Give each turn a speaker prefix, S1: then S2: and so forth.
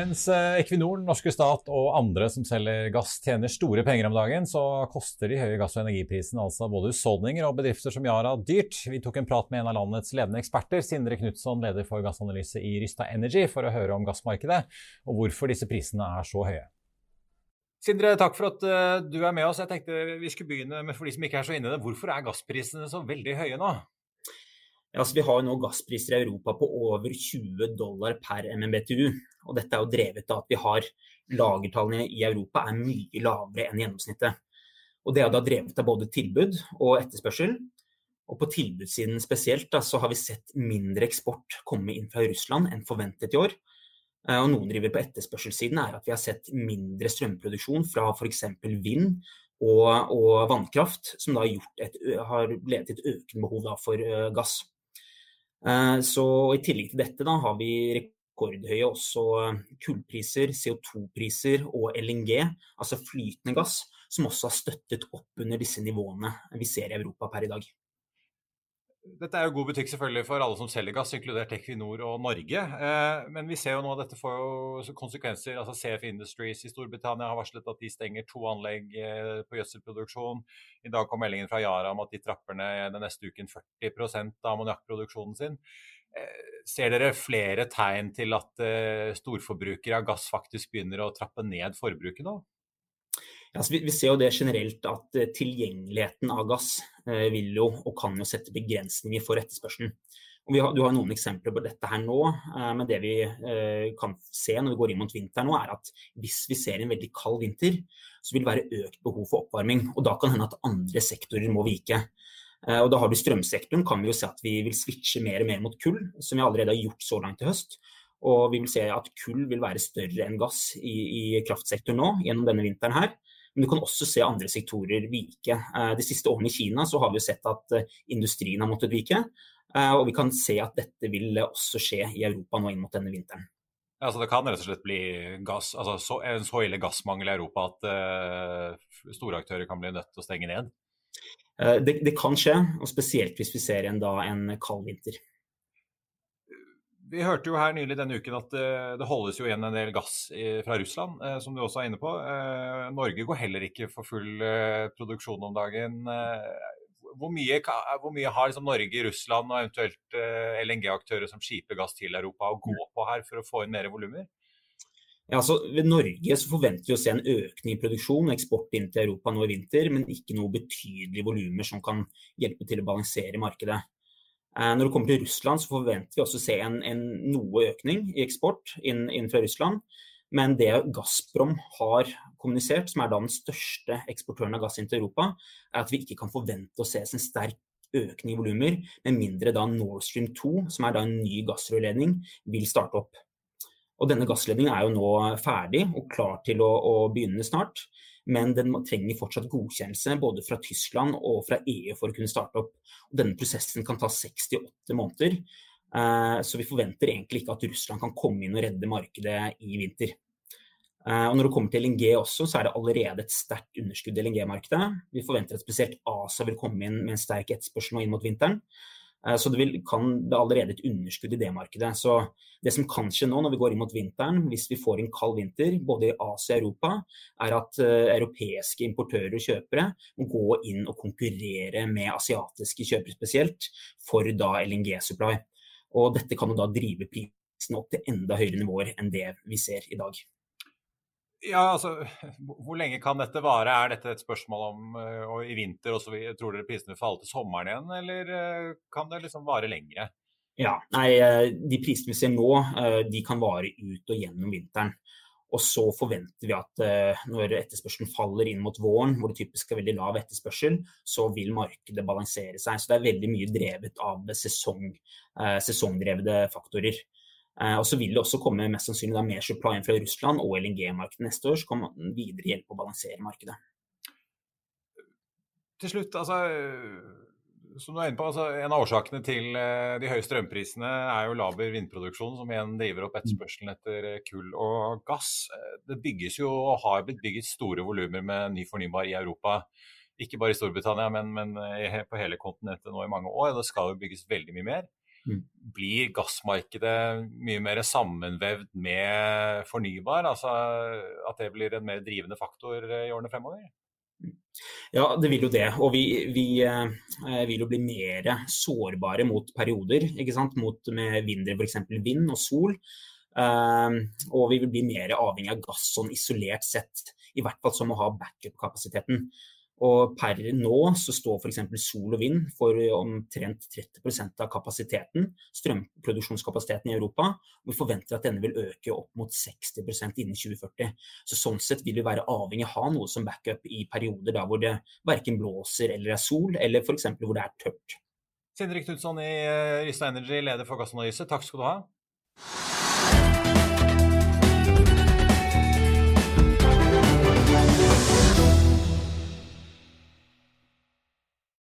S1: Mens eh, Equinor, den norske stat og andre som selger gass tjener store penger om dagen, så koster de høye gass- og energiprisene altså både husholdninger og bedrifter som Yara dyrt. Vi tok en prat med en av landets ledende eksperter, Sindre Knutson, leder for gassanalyse i Rysta Energy, for å høre om gassmarkedet og hvorfor disse prisene er så høye. Sindre, takk for at eh, du er med oss. Jeg tenkte vi skulle begynne med for de som ikke er så inne i det. Hvorfor er gassprisene så veldig høye nå?
S2: Altså vi har nå gasspriser i Europa på over 20 dollar per MMBTU. og Dette er jo drevet av at vi har lagertallene i Europa er mye lavere enn gjennomsnittet. Og Det er da drevet av både tilbud og etterspørsel. Og På tilbudssiden spesielt da, så har vi sett mindre eksport komme inn fra Russland enn forventet i år. Eh, Og Noen driver på etterspørselssiden er at vi har sett mindre strømproduksjon fra f.eks. vind og, og vannkraft, som da gjort et, har ledet til et økende behov for ø, gass. Eh, Så I tillegg til dette da, har vi rekordhøye også eh, kullpriser, CO2-priser og LNG, altså flytende gass, som også har støttet opp under disse nivåene vi ser i Europa per i dag.
S1: Dette er jo god butikk selvfølgelig for alle som selger gass, inkludert Equinor og Norge. Eh, men vi ser jo nå at dette får jo konsekvenser. altså CF Industries i Storbritannia har varslet at de stenger to anlegg eh, på gjødselproduksjon. I dag kom meldingen fra Yara om at de trapper ned den neste uken 40% av ammoniakkproduksjonen sin. Eh, ser dere flere tegn til at storforbrukere av gass faktisk begynner å trappe ned forbruket nå?
S2: Ja, vi, vi ser jo det generelt at eh, tilgjengeligheten av gass eh, vil jo og kan jo sette begrensninger for etterspørselen. Har, du har noen eksempler på dette her nå, eh, men det vi eh, kan se når vi går inn mot vinteren nå, er at hvis vi ser en veldig kald vinter, så vil det være økt behov for oppvarming. Og da kan det hende at andre sektorer må vike. Eh, og da har du strømsektoren, kan vi jo se at vi vil switche mer og mer mot kull, som vi allerede har gjort så langt i høst. Og vi vil se at kull vil være større enn gass i, i kraftsektoren nå gjennom denne vinteren her. Men du kan også se andre sektorer vike. Eh, De siste årene i Kina så har vi sett at eh, industrien har måttet vike. eh, Og vi kan se at dette vil også skje i Europa nå inn mot denne vinteren.
S1: Ja, altså Det kan rett og slett bli gass, altså så, en så ille gassmangel i Europa at uh, store aktører kan bli nødt til å stenge ned?
S2: Det, det kan skje, og spesielt hvis vi ser en, da, en kald vinter.
S1: Vi hørte jo her nylig denne uken at eh, det holdes jo igjen en del gass fra Russland, eh, som du også er inne på. Eh, Norge går heller ikke for full produksjon om dagen. Hvor, mye, hvor mye har liksom Norge, Russland og eventuelt LNG-aktører som skiper gass til Europa å gå på her for å få inn mer volumer?
S2: Ja, altså, ved Norge så forventer vi å se en økning i produksjon og eksport inn til Europa nå i vinter, men ikke noe betydelige volumer som kan hjelpe til å balansere markedet. Eh, Når det kommer til Russland, så forventer vi også å se en, en noe økning i eksport inn, inn fra Russland. Men det Gazprom har kommunisert, som er da den største eksportøren av gass inn til Europa, er at vi ikke kan forvente å se en sterk økning i volumer, med mindre da Nord Stream 2, som er da en ny gassrørledning, vil starte opp. Og denne gassledningen er jo nå ferdig og klar til å, å begynne snart. Men den trenger fortsatt godkjennelse både fra Tyskland og fra EU for å kunne starte opp. Denne prosessen kan ta 68 måneder. Eh, Så vi forventer egentlig ikke at Russland kan komme inn og redde markedet i vinter. Eh, Og når det kommer til LNG også, så er det allerede et sterkt underskudd i LNG-markedet. Vi forventer at spesielt ASA vil komme inn med en sterk etterspørsel nå inn mot vinteren. Eh, så det vil, kan det allerede et underskudd i det markedet. Så det som kan skje nå når vi går inn mot vinteren, hvis vi får en kald vinter både i Asia og Europa, er at uh, europeiske importører og kjøpere må gå inn og konkurrere med asiatiske kjøpere spesielt, for da LNG-supply. Og dette kan jo da drive prisen opp til enda høyere nivåer enn det vi ser i dag.
S1: Ja, altså, Hvor lenge kan dette vare? Er dette et spørsmål om og i vinter og så tror dere prisene vil falle til sommeren igjen, eller uh, kan det liksom vare lengre?
S2: Ja, nei, uh, De prisene vi ser nå, de kan vare ut og gjennom vinteren. Og så forventer vi at når etterspørselen faller inn mot våren, hvor det typisk er veldig lav etterspørsel, så vil markedet balansere seg. Så det er veldig mye drevet av sesong, sesongdrevne faktorer. Eh, og så vil det også komme mest sannsynlig da mer supply fra Russland og LNG-markedet neste år, så kan man videre hjelpe å balansere markedet.
S1: Til slutt, altså, som du er inne på, altså, En av årsakene til eh, de høye strømprisene er jo laber vindproduksjon, som igjen driver opp etterspørselen etter eh, kull og gass. Det bygges jo og har blitt bygget store volumer med ny fornybar i Europa. Ikke bare i Storbritannia, men, men på hele kontinentet nå i mange år. Og Det skal jo bygges veldig mye mer. Mm. Blir gassmarkedet mye mer sammenvevd med fornybar? Altså at det blir en mer drivende faktor i årene fremover?
S2: Ja, det vil jo det. Og vi, vi eh, vil jo bli mer sårbare mot perioder. ikke sant? Mot, med mindre f.eks. vind og sol. Eh, og vi vil bli mer avhengig av gass sånn isolert sett. I hvert fall som å ha backup-kapasiteten. Og per nå så står f.eks. sol og vind for omtrent 30 av kapasiteten, strømproduksjonskapasiteten i Europa. Og vi forventer at denne vil øke opp mot 60% innen 2040. Så sånn sett vil vi være avhengig av å ha noe som backup i perioder da hvor det verken blåser eller er sol, eller f.eks. hvor det er tørt.
S1: Sindre Knutson i eh, Rysta Energy, leder for gassanalyse, takk skal du ha.